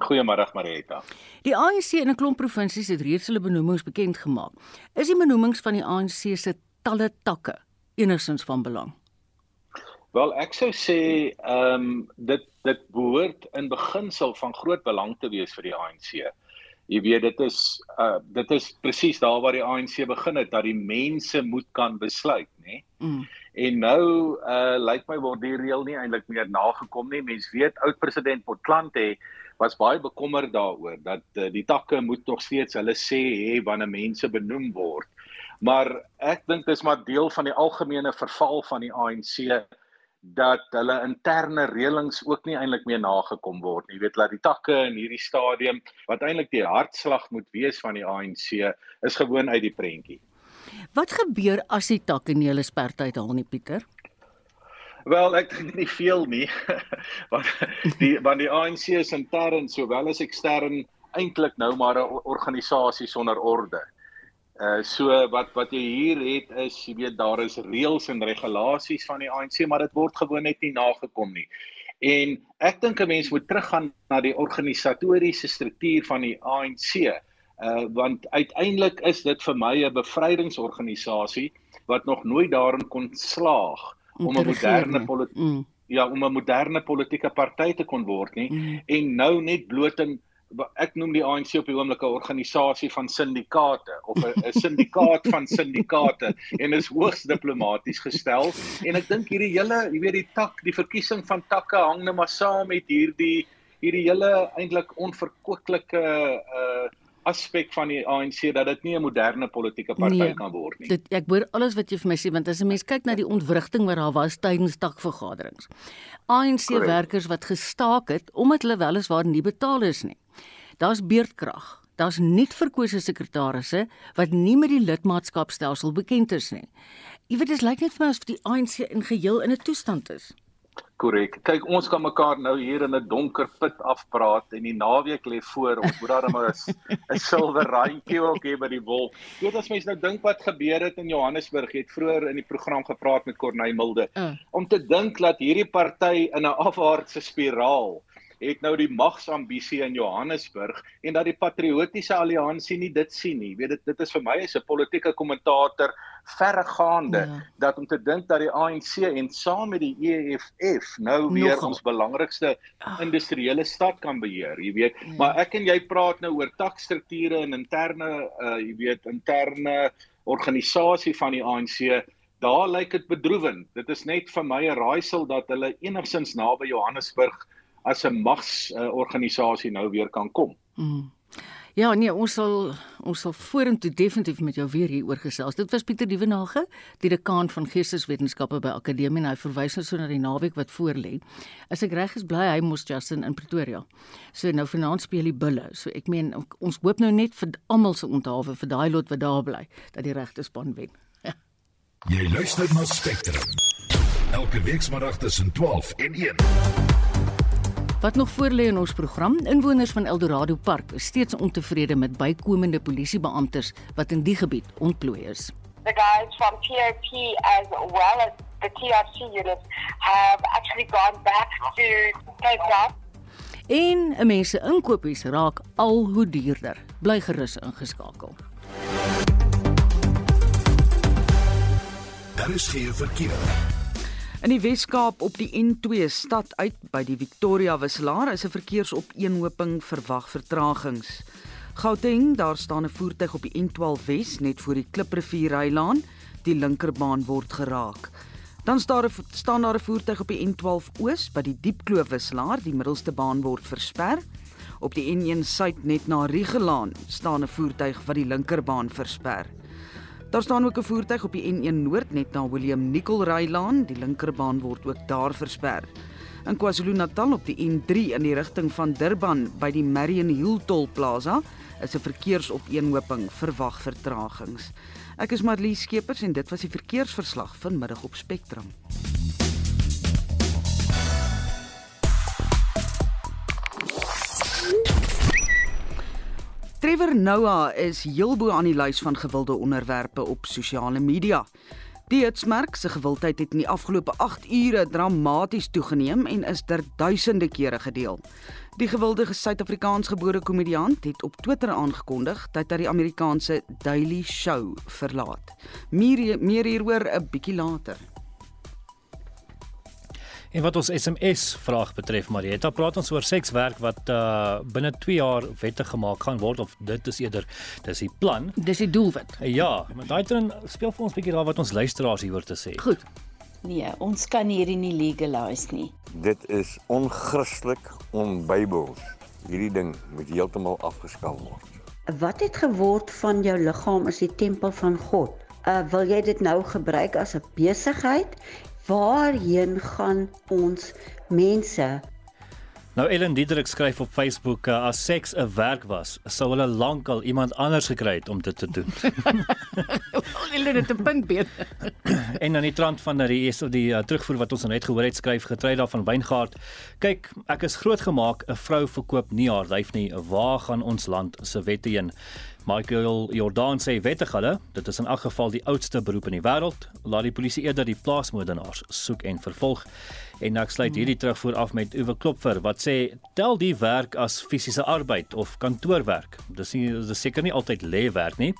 Goeiemôre Marita. Die ANC in 'n klomp provinsies het reeds hulle benoemings bekend gemaak. Is die benoemings van die ANC se talle takke enigstens van belang? Wel ek sou sê ehm um, dit dit behoort in beginsel van groot belang te wees vir die ANC. Jy weet dit is uh dit is presies daar waar die ANC begin het dat die mense moet kan besluit, nê? Mm. En nou uh lyk my word die reël nie eintlik meer nagekom nie. Mense weet oud president Potlant het was baie bekommerd daaroor dat uh, die takke moet nog steeds hulle sê hê wanneer mense benoem word. Maar ek dink dis maar deel van die algemene verval van die ANC dat hulle interne reëlings ook nie eintlik meer nagekom word nie. Jy weet dat die takke in hierdie stadium wat eintlik die hartslag moet wees van die ANC is gewoon uit die prentjie. Wat gebeur as die takke nie hulle spertyd haal nie, Pieter? Wel, ek dink nie veel nie. want die want die ANC is intern sowel as ekstern eintlik nou maar 'n organisasie sonder orde. Uh so wat wat jy hier het is jy weet daar is reëls en regulasies van die ANC maar dit word gewoon net nie nagekom nie. En ek dink 'n mens moet teruggaan na die organisatoriese struktuur van die ANC. Uh want uiteindelik is dit vir my 'n bevrydingsorganisasie wat nog nooit daarin kon slaag om 'n moderne politiek mm. ja, om 'n moderne politieke party te kon word nie mm. en nou net bloot in ek noem die ANC op die oomblik 'n organisasie van syndikaate of 'n syndikaat van syndikaate en is hoogs diplomaties gestel en ek dink hierdie hele jy weet die tak die verkiesing van takke hang net maar saam met hierdie hierdie hele eintlik onverkwikkelike uh aspek van die ANC dat dit nie 'n moderne politieke party nee, kan word nie. Dit ek hoor alles wat jy vir my sê want as 'n mens kyk na die ontwrigting wat daar was tydens takvergaderings. ANC werkers wat gestaak het omdat hulle weliswaar nie betaal is nie. Daar's beurtkrag. Daar's nuut verkose sekretarisse wat nie met die lidmaatskapstelsel bekend is nie. Jy weet dit lyk net vir my asof die ANC in geheel in 'n toestand is. Korrek. Kyk, ons kan mekaar nou hier in 'n donker put afpraat en die naweek lê voor. Ons moet daar maar 'n silwer randjie ook hê by die wolk. Jy weet as mens nou dink wat gebeur het in Johannesburg, jy het vroeër in die program gepraat met Corneil Milde, uh. om te dink dat hierdie party in 'n afwaartse spiraal het nou die magsambisie in Johannesburg en dat die patriotiese alliansie nie dit sien nie. Weet dit dit is vir my as 'n politieke kommentator verregaande ja. dat om te dink dat die ANC en saam met die EFF nou weer Nogal. ons belangrikste industriële stad kan beheer, jy weet. Ja. Maar ek en jy praat nou oor takstrukture en interne uh jy weet interne organisasie van die ANC. Daar lyk dit bedroewend. Dit is net vir my 'n raaisel dat hulle enigsins naby Johannesburg as 'n magsorganisasie nou weer kan kom. Mm. Ja, nee, ons sal ons sal vorentoe definitief met jou weer hier oor gesels. Dit was Pieter Dievenage, die dekaan van Geesteswetenskappe by Akademie en hy verwys nou so na die naweek wat voorlê. As ek reg is, bly hy mos Justin in Pretoria. So nou vanaand speel die bulle. So ek meen ons hoop nou net vir almal se onthawe vir daai lot wat daar bly dat die regte span wen. Ja. Jy luister na Spectrum. Elke week saterdag tussen 12 en 1. Wat nog voor lê in ons program? Inwoners van Eldorado Park is steeds ontevrede met bykomende polisiebeamptes wat in die gebied ontplooi is. The guys from POP as well as the TRC units have actually gone back to Cape Town. En 'n mens se inkopies raak al hoe duurder. Bly gerus ingeskakel. Daar is geen verkeer. In die Wes-Kaap op die N2 stad uit by die Victoria Wisselaar is 'n verkeersopeenhoping verwag vertragings. Gauteng, daar staan 'n voertuig op die N12 Wes net voor die Kliprivier Rylaan, die linkerbaan word geraak. Dan staan daar 'n staan daar 'n voertuig op die N12 Oos by die Diepkloof Wisselaar, die middelste baan word versper. Op die N1 Suid net na Rigelaan staan 'n voertuig wat die linkerbaan versper. Daar staan ook 'n voertuig op die N1 Noord net na William Nicol Rylaan, die linkerbaan word ook daar versper. In KwaZulu-Natal op die N3 in die rigting van Durban by die Marion Hill Toll Plaza is 'n verkeersopeenhoping verwag vertragings. Ek is Marlie Skeepers en dit was die verkeersverslag vanmiddag op Spectrum. Trevor Noah is heelbo aan die lys van gewilde onderwerpe op sosiale media. Die Hitsmerk se gewildheid het in die afgelope 8 ure dramaties toegeneem en is ter duisende kere gedeel. Die gewilde Suid-Afrikaans gebore komediant het op Twitter aangekondig dat hy die Amerikaanse Daily Show verlaat. Meer meer hieroor 'n bietjie later. En wat ons SMS vraag betref, Marieta, praat ons oor sekswerk wat uh binne 2 jaar wettig gemaak gaan word of dit is eerder dis die plan. Dis die doelwit. Ja, maar daai dan speel vir ons 'n bietjie daar wat ons luisteraars hieroor te sê. Goed. Nee, ons kan hierdie nie legalise nie. Dit is onchristelik, onbybels. Hierdie ding moet heeltemal afgeskaf word. Wat het geword van jou liggaam as die tempel van God? Uh wil jy dit nou gebruik as 'n besigheid waarheen gaan ons mense? Nou Ellen Diederik skryf op Facebook uh, as seks 'n werk was, sou hulle lankal iemand anders gekry het om dit te doen. Ellen het 'n punt beet. en aan die trant van die is die uh, terugvoer wat ons net gehoor het skryf getrei daarvan Wyngaard. Kyk, ek is grootgemaak 'n vrou verkoop nie haar lyf nie. Waar gaan ons land se wette heen? Michael Jordan sê wettig hulle, dit is in elk geval die oudste beroep in die wêreld. Laat die polisie eerder die plaasmoordenaars soek en vervolg. En ek sluit hierdie terugvoer af met Uwe Klopfer wat sê tel die werk as fisiese arbeid of kantoorwerk. Dis nie dis seker nie altyd lê werk nie.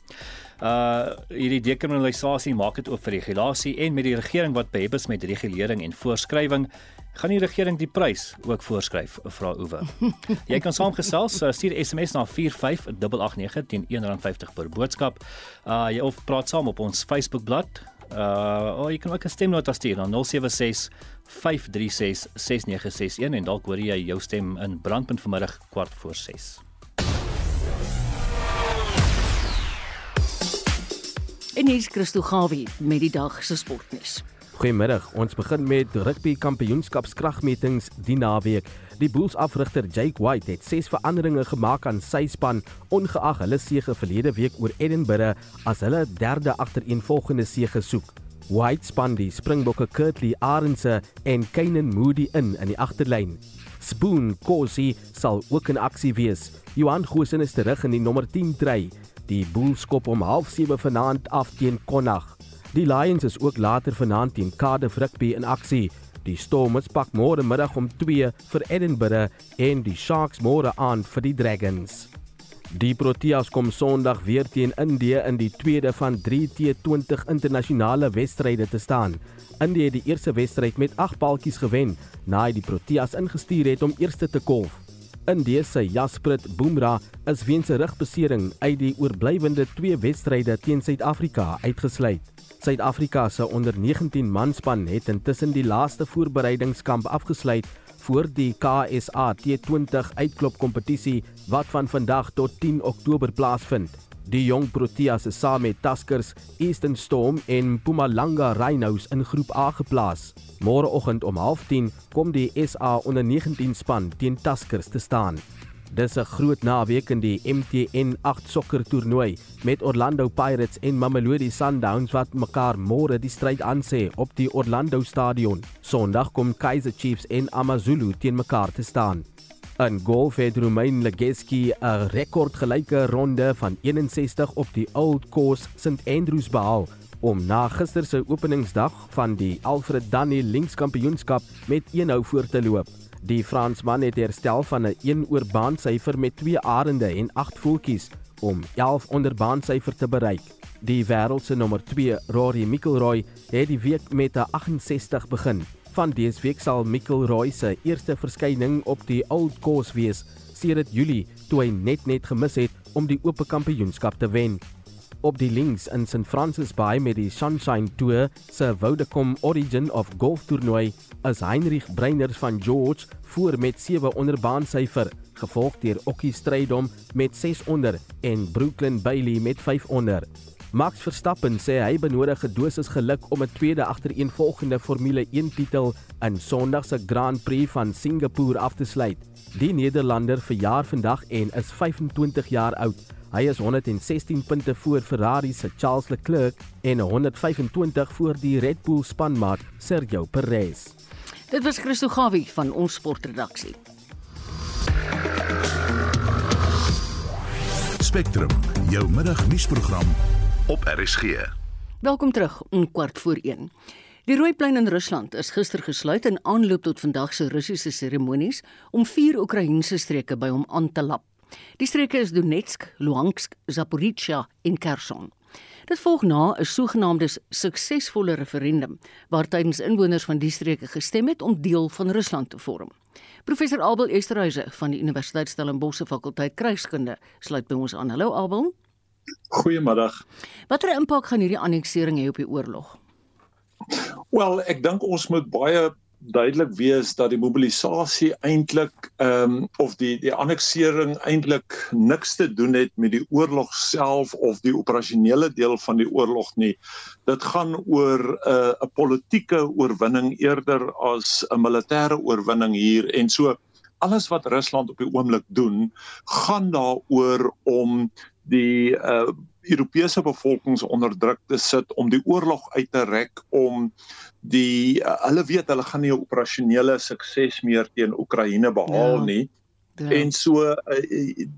Uh hierdie dekriminalisasie maak dit oop vir regulasie en met die regering wat behep is met regulering en voorskrywing gaan die regering die prys ook voorskryf vra Oewe. Jy kan saamgesels stuur SMS na 45889 teen R1.50 per boodskap. Uh jy of praat saam op ons Facebookblad. Uh oh, jy kan ook 'n stemnota stuur na 076 536 6961 en dalk hoor jy jou stem in brandpunt vanmiddag kwart voor 6. En hier is Christo Gawie met die dag se sportnuus. Goeiemiddag. Ons begin met rugby kampioenskapskragmetings die naweek. Die Bulls afrigter Jake White het ses veranderinge gemaak aan sy span ongeag hulle sege verlede week oor Edinburgh as hulle derde agtereenvolgende sege soek. White span die Springbokke Kurtley Arendse en Kainan Moody in in die agterlyn. Spoon Kosi sal ook in aksie wees. Johan Goosen is terug in die nommer 10 try. Die Bulls skop om 07:30 vanaand af teen Connacht. Die Lions is ook later vanaand teen Cardiff Rugby in aksie. Die Stormers pak môre middag om 2 vir Edinburgh en die Sharks môre aan vir die Dragons. Die Proteas kom Sondag weer teen Indië in die tweede van 3T20 internasionale wedstryde te staan. Indië het die eerste wedstryd met 8 paltjies gewen, nadat die Proteas ingestuur het om eerste te kolf. Indië se Jasprit Bumrah is weens 'n rugbesering uit die oorblywende twee wedstryde teen Suid-Afrika uitgesluit. Suid-Afrika se onder 19 manspan het intussen die laaste voorbereidingskamp afgesluit voor die KSA T20 uitklopkompetisie wat van vandag tot 10 Oktober plaasvind. Die jong Proteas is saam met Tuskers, Eastern Storm en Mpumalanga Rhinos in groep A geplaas. Môreoggend om 09:30 kom die SA onder 19 span teen Tuskers te staan. Dis 'n groot naweek in die MTN 8 sokker toernooi met Orlando Pirates en Mamelodi Sundowns wat mekaar môre die stryd aansê op die Orlando Stadion. Sondag kom Kaizer Chiefs en AmaZulu teen mekaar te staan. In golf het Romain Legeski 'n rekordgelyke ronde van 61 op die Old Course St Andrews behaal om na gister se openingsdag van die Alfred Dunhill Linkskampioenskap met 1 hou voor te loop. Die Fransman het herstel van 'n 1 oor baansyfer met 2 arende en 8 voetjies om 11 onder baansyfer te bereik. Die wêreld se nommer 2, Rory McIlroy, het die week met 'n 68 begin. Van dese week sal McIlroy se eerste verskyning op die Old Course wees sedert Julie toe hy net net gemis het om die Ope Kampioenskap te wen op die links in St Francis Bay met die Sunshine Tour se Vodacom Origin of Golf toernooi is Heinrich Breiner van George voor met 7 onder baansyfer gevolg deur Okkie Strydom met 6 onder en Brooklyn Bailey met 5 onder Max Verstappen sê hy benodig 'n dosis geluk om 'n tweede agtereenvolgende Formule 1 titel in Sondag se Grand Prix van Singapore af te sluit. Die Nederlander verjaar vandag en is 25 jaar oud. Hy is 116 punte voor Ferrari se Charles Leclerc en 125 voor die Red Bull spanmaat Sergio Perez. Dit was Christo Gawie van ons sportredaksie. Spectrum, jou middagnuusprogram op RSG. Welkom terug om kwart voor 1. Die Rooiplein in Rusland is gister gesluit in aanloop tot vandag se Russiese seremonies om vier Oekraïense streke by hom aan te lap. Die streke is Donetsk, Luhansk, Zaporizhia en Kherson. Dit volg na 'n sogenaamde suksesvolle referendum waar tydens inwoners van die streke gestem het om deel van Rusland te vorm. Professor Abel Esterhuise van die Universiteit Stellenbosch fakulteit Krygskunde sluit by ons aan. Hallo Abel. Goeiemiddag. Watter impak gaan hierdie anneksering hê op die oorlog? Wel, ek dink ons moet baie duidelik wees dat die mobilisasie eintlik ehm um, of die die anneksering eintlik niks te doen het met die oorlog self of die operasionele deel van die oorlog nie. Dit gaan oor 'n uh, 'n politieke oorwinning eerder as 'n militêre oorwinning hier en so alles wat Rusland op die oomblik doen, gaan daaroor om die uh Europese bevolkings onder druk te sit om die oorlog uit te rek om die uh, hulle weet hulle gaan nie 'n operasionele sukses meer teen Oekraïne behaal ja. nie. Ja. En so uh,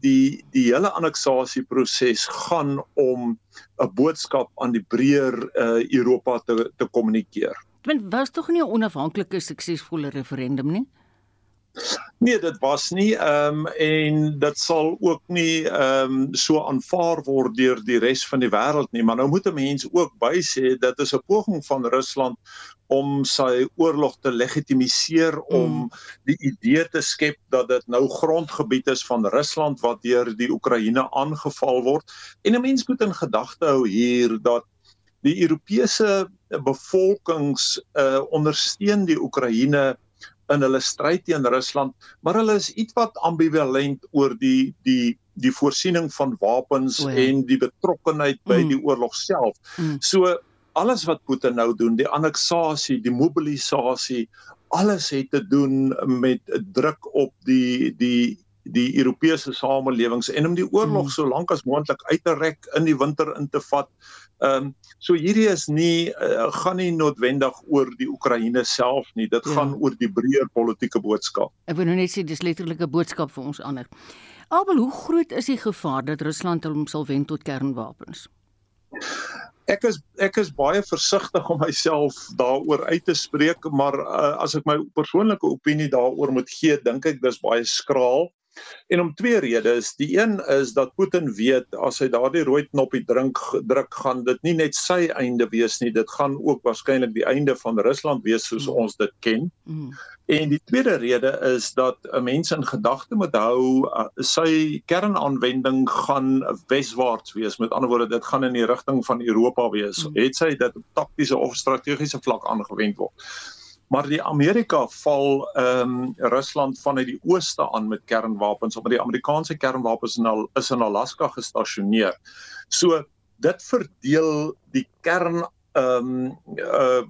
die die hele anneksasieproses gaan om 'n boodskap aan die breër uh, Europa te te kommunikeer. Dit was tog nie 'n onafhanklike suksesvolle referendum nie. Nee, dit was nie ehm um, en dit sal ook nie ehm um, so aanvaar word deur die res van die wêreld nie, maar nou moet 'n mens ook bysê dat is 'n poging van Rusland om sy oorlog te legitimiseer om mm. die idee te skep dat dit nou grondgebied is van Rusland wat deur die Oekraïne aangeval word. En 'n mens moet in gedagte hou hier dat die Europese bevolkings uh ondersteun die Oekraïne in hulle stryd teen Rusland, maar hulle is ietwat ambivalent oor die die die voorsiening van wapens oh ja. en die betrokkenheid by mm. die oorlog self. Mm. So alles wat Putin nou doen, die anneksasie, die mobilisasie, alles het te doen met druk op die die die Europese samelewings en om die oorlog mm. so lank as moontlik uit te rek in die winter in te vat. Ehm um, so hierdie is nie uh, gaan nie noodwendig oor die Oekraïne self nie. Dit ja. gaan oor die breër politieke boodskap. Ek wil nou net sê dis letterlike boodskap vir ons ander. Abel, hoe groot is die gevaar dat Rusland hom sal wen tot kernwapens? Ek is ek is baie versigtig om myself daaroor uit te spreek, maar uh, as ek my persoonlike opinie daaroor moet gee, dink ek dis baie skraal. En om twee redes. Die een is dat Putin weet as hy daardie rooi knoppie drink druk gaan dit nie net sy einde wees nie, dit gaan ook waarskynlik die einde van Rusland wees soos mm. ons dit ken. Mm. En die tweede rede is dat 'n mens in gedagte moet hou uh, sy kernaanwending gaan weswaarts wees. Met ander woorde, dit gaan in die rigting van Europa wees. Mm. Het sy dit op taktiese of strategiese vlak aangewend word maar die Amerika val ehm um, Rusland vanuit die ooste aan met kernwapens omdat die Amerikaanse kernwapens in al is in Alaska gestasioneer. So dit verdeel die kern ehm um, uh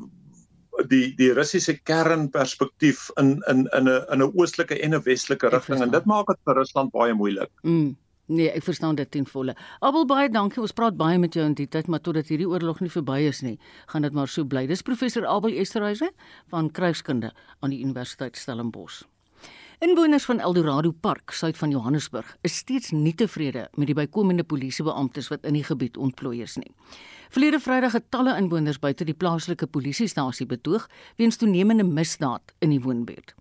die die Russiese kernperspektief in in in 'n in 'n oostelike en 'n westelike rigting en dit maak dit vir Rusland baie moeilik. Mm. Nee, ek verstaan dit ten volle. Abel baie dankie. Ons praat baie met jou in die tyd, maar totdat hierdie oorlog nie verby is nie, gaan dit maar so bly. Dis professor Abel Esterhuise van Kruiskunde aan die Universiteit Stellenbosch. Inwoners van Eldorado Park, suid van Johannesburg, is steeds nie tevrede met die bykomende polisiebeamptes wat in die gebied ontplooi is nie. Verlede Vrydag het talle inwoners buite die plaaslike polisiestasie betoog weens toenemende misdaad in die woonbuurt.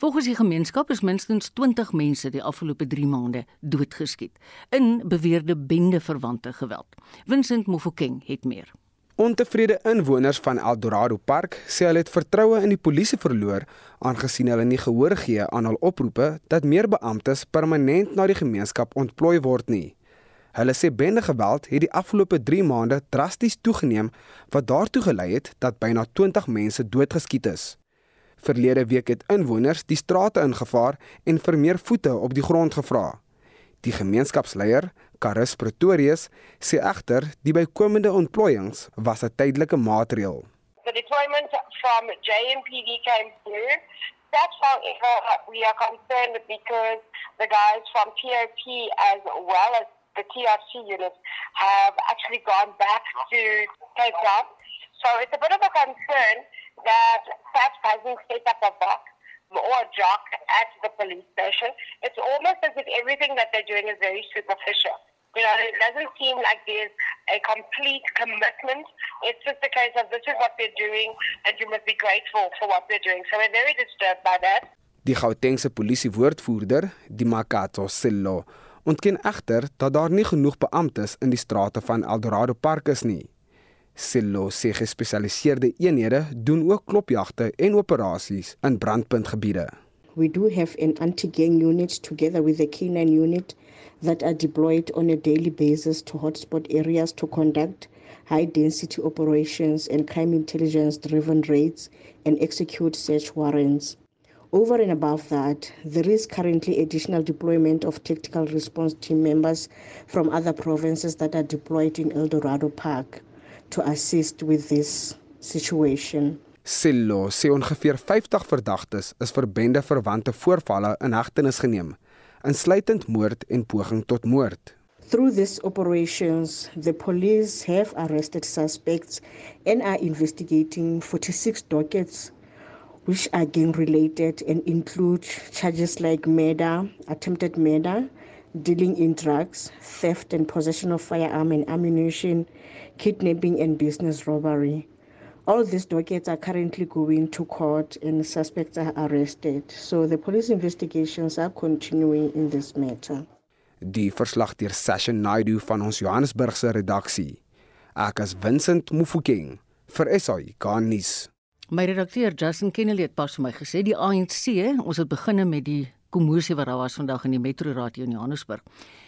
Volgens die gemeenskap is minstens 20 mense die afgelope 3 maande doodgeskiet in beweerde bende-verwante geweld. Vincent Mofokeng het meer. Ontevrede inwoners van Eldorado Park sê hulle het vertroue in die polisie verloor aangesien hulle nie gehoor gee aan hul oproepe dat meer beamptes permanent na die gemeenskap ontplooi word nie. Hulle sê bende geweld het die afgelope 3 maande drasties toegeneem wat daartoe gelei het dat byna 20 mense doodgeskiet is. Verlede week het inwoners die strate ingevaar en vir meer voete op die grond gevra. Die gemeenskapsleier, Karis Pretorius, sê egter die bykomende ontplooiings was 'n tydelike maatreël. The deployment from JMPD came through. That's however we are concerned because the guys from TRP as well as the TRC units have actually gone back to Cape Town. So it's a bit of a concern that perhaps hasn't set up a box or a jock at the police station. It's almost as if everything that they're doing is very superficial. You know, it doesn't seem like there's a complete commitment. It's just a case of this is what they're doing and you must be grateful for what they're doing. So we're very disturbed by that. Die Gautengse polisie woordvoerder, Dimakato Sillo, ontken egter dat daar nie genoeg beamptes in die strate van Eldorado Park is nie. Sillo sê gespesialiseerde eenhede doen ook klopjagte en operasies in brandpuntgebiede. We do have an anti-gang unit together with the K9 unit that are deployed on a daily basis to hotspot areas to conduct high density operations and crime intelligence driven raids and execute search warrants. Over and above that, there is currently additional deployment of tactical response team members from other provinces that are deployed in El Dorado Park. To assist with this situation. Sillo sê ongeveer 50 verdagtes is vir bende verwante voorvalle in hegtenis geneem, insluitend moord en poging tot moord. Through these operations, the police have arrested suspects and are investigating 46 dockets which are gang related and include charges like murder, attempted murder, dealing in drugs, theft and possession of firearm and ammunition, kidnapping and business robbery. All these dockets are currently going to court and suspects are arrested. So the police investigations are continuing in this matter. Die verslag deur Session Naidu van ons Johannesburgse redaksie. Ek is Vincent Mufokeng vir SAI Garnis. My redakteur Justin Kennedy het pas vir my gesê die ANC, ons het begin met die kommosie wat daar was vandag in die metroraad hier in Johannesburg.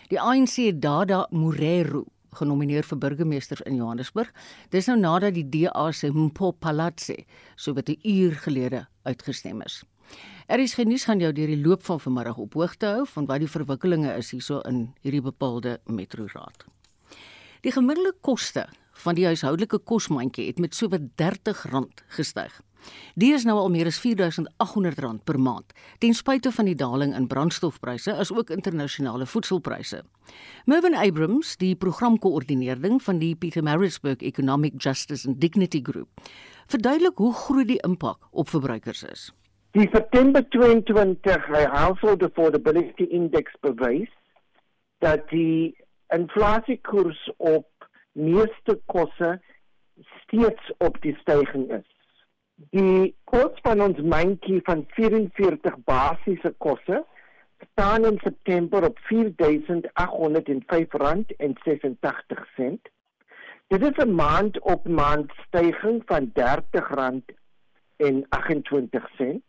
Die ANC het Dada Morero genomineer vir burgemeester in Johannesburg. Dis nou nadat die DA se Mpo Palatse so wat 'n uur gelede uitgestem is. Er is genuus gaan jou deur die loop van vanmiddag op hoogte hou van wat die verwikkelinge is hierso in hierdie bepaalde metroraad. Die gemiddelde koste van die huishoudelike kosmandjie het met sowat R30 gestyg. Die is nou al meer as R4800 per maand, ten spyte van die daling in brandstofpryse asook internasionale voedselpryse. Mervyn Abrams, die programkoördineerder van die Pietermaritzburg Economic Justice and Dignity Group, verduidelik hoe groot die impak op verbruikers is. Die September 22 Household Affordability Index bewys dat die inflasiekoers op meeste kosse steeds op die styging is. Die kos van ons mandjie van 44 basiese kosse staan in September op R4805.86. Dit is 'n maand op maand styging van R30 en 28 sent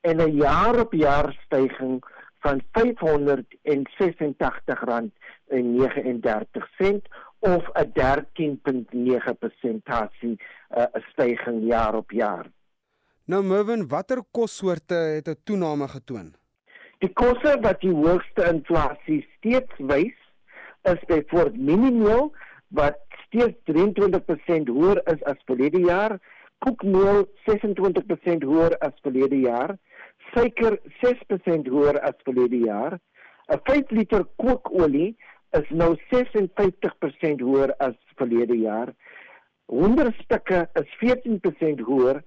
en 'n jaar op jaar styging van R586 en 39 sent of 'n 13.9 persentasie uh, stygings jaar op jaar. Nou Mervin, watter kossoorte het 'n toename getoon? Die kosse wat die hoogste inflasie steeds wys, is byvoorbeeld mieliemeel wat steeds 23% hoër is as verlede jaar, koekmeel 26% hoër as verlede jaar, suiker 6% hoër as verlede jaar. 'n 5 liter kookolie is nou 56% hoër as verlede jaar. Honderstukke is 14% hoër.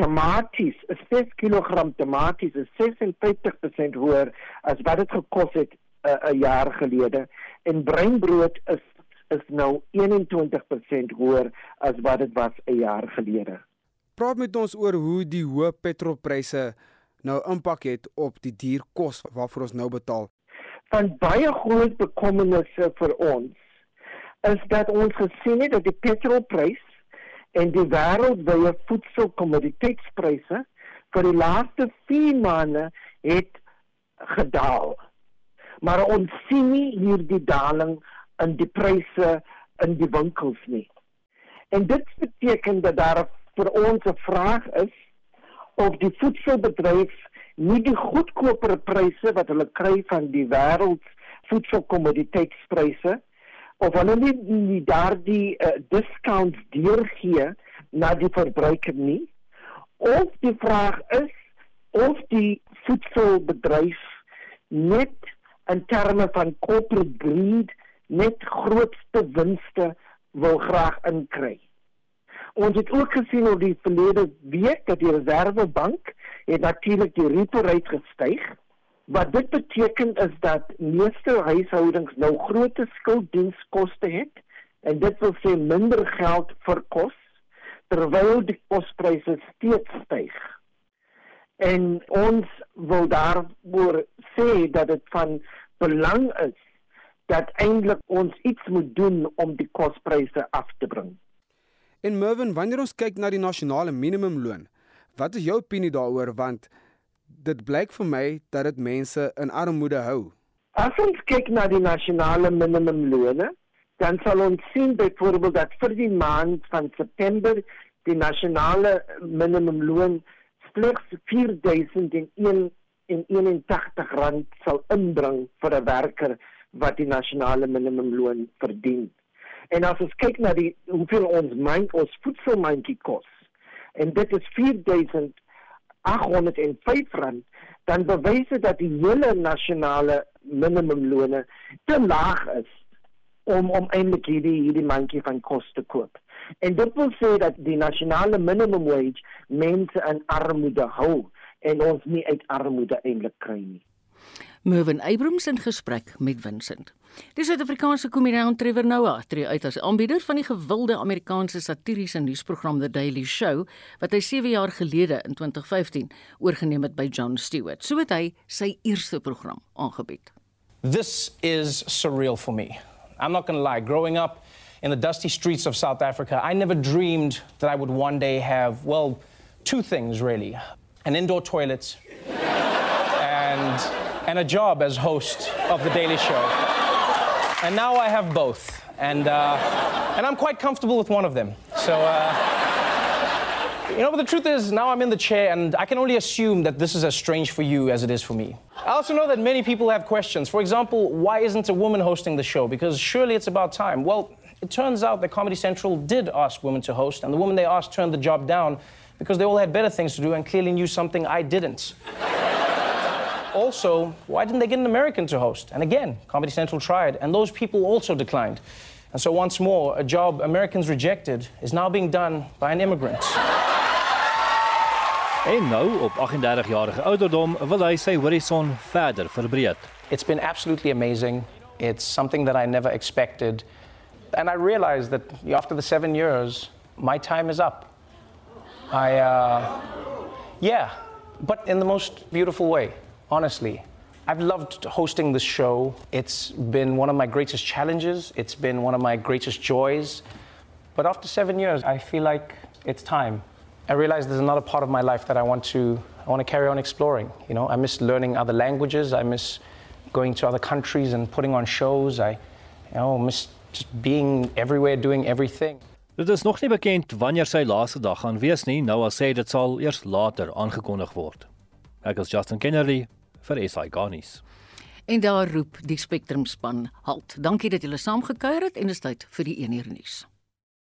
Tomaties, 'n 6 kg tomaties is 56% hoër as wat dit gekos het eh, 'n uh, jaar gelede en breinbrood is is nou 21% hoër as wat dit was 'n jaar gelede. Praat met ons oor hoe die hoë petrolpryse nou impak het op die duur kos waarvoor ons nou betaal. Van baie groot bekommernisse vir ons is dat ons gesien het dat die petrolprys en die wêreldwye voedselkommoditeitspryse vir die laaste 4 maande het gedaal. Maar ons sien nie hierdie daling in die pryse in die winkels nie. En dit beteken dat daar vir ons 'n vraag is of die voedselbedryf nie die goedkoper pryse wat hulle kry van die wêreld voedselkommoditeitspryse of hulle nie, nie daardie uh, discounts deurgee na die verbruiker nie of die vraag is of die voedselbedryf net in terme van corporate greed net grootste winste wil graag inkry. Ons het ook gesien op die verlede week dat die Reservebank het natuurlik die repo rate gestyg. Wat dit beteken is dat meeste huishoudings nou groot skulddienskoste het en dit wil sê minder geld vir kos terwyl die kospryse steeds styg. En ons wil daaroor sê dat dit van belang is dat eintlik ons iets moet doen om die kospryse af te bring. En Mervin, wanneer ons kyk na die nasionale minimumloon, wat is jou opinie daaroor want dit blyk vir my dat dit mense in armoede hou. As ons kyk na die nasionale minimumloon, dan sal ons sien byvoorbeeld dat vir die maand van September die nasionale minimumloon slegs 4001 en 81 rand sal inbring vir 'n werker wat die nasionale minimumloon verdien. En as ons kyk na die hoeveel ons myn ons voedselmandjie kos en dit is 4805 rand, dan bewys dit dat die hele nasionale minimumloon te laag is om om eintlik hierdie hierdie mandjie van kos te koop. En dit wil sê dat die nasionale minimum wage mense in armoede hou en ons nie uit armoede eintlik kry nie. Mervin Abrams in gesprek met Vincent. Die Suid-Afrikaanse komediant Trevor Noah tree uit as aanbieder van die gewilde Amerikaanse satiriese nuusprogram The Daily Show wat hy 7 jaar gelede in 2015 oorgeneem het by Jon Stewart. So het hy sy eerste program aangebied. This is surreal for me. I'm not going to lie, growing up in the dusty streets of South Africa, I never dreamed that I would one day have, well, two things really. An indoor toilet and and a job as host of The Daily Show. And now I have both. And, uh, and I'm quite comfortable with one of them. So, uh, you know, but the truth is, now I'm in the chair, and I can only assume that this is as strange for you as it is for me. I also know that many people have questions. For example, why isn't a woman hosting the show? Because surely it's about time. Well, it turns out that Comedy Central did ask women to host, and the woman they asked turned the job down because they all had better things to do and clearly knew something I didn't. Also, why didn't they get an American to host? And again, Comedy Central tried, and those people also declined. And so, once more, a job Americans rejected is now being done by an immigrant. En nou op 38-jarige ouderdom wil hy sy horison verder verbreed. It's been absolutely amazing. It's something that I never expected. And I realized that after the seven years, my time is up. I, uh, yeah, but in the most beautiful way, honestly. I've loved hosting this show. It's been one of my greatest challenges, it's been one of my greatest joys. But after seven years, I feel like it's time. I realize there's another part of my life that I want to I want to carry on exploring. You know, I miss learning other languages. I miss going to other countries and putting on shows. I you know, miss just being everywhere doing everything. Dit is nog nie bekend wanneer sy laaste dag gaan wees nie. Nou al sê dit sal eers later aangekondig word. Ek is Justin Kennedy vir SI Garnis. En daar roep die Spectrum span halt. Dankie dat julle saamgekuier het en dit is tyd vir die 1 uur nuus.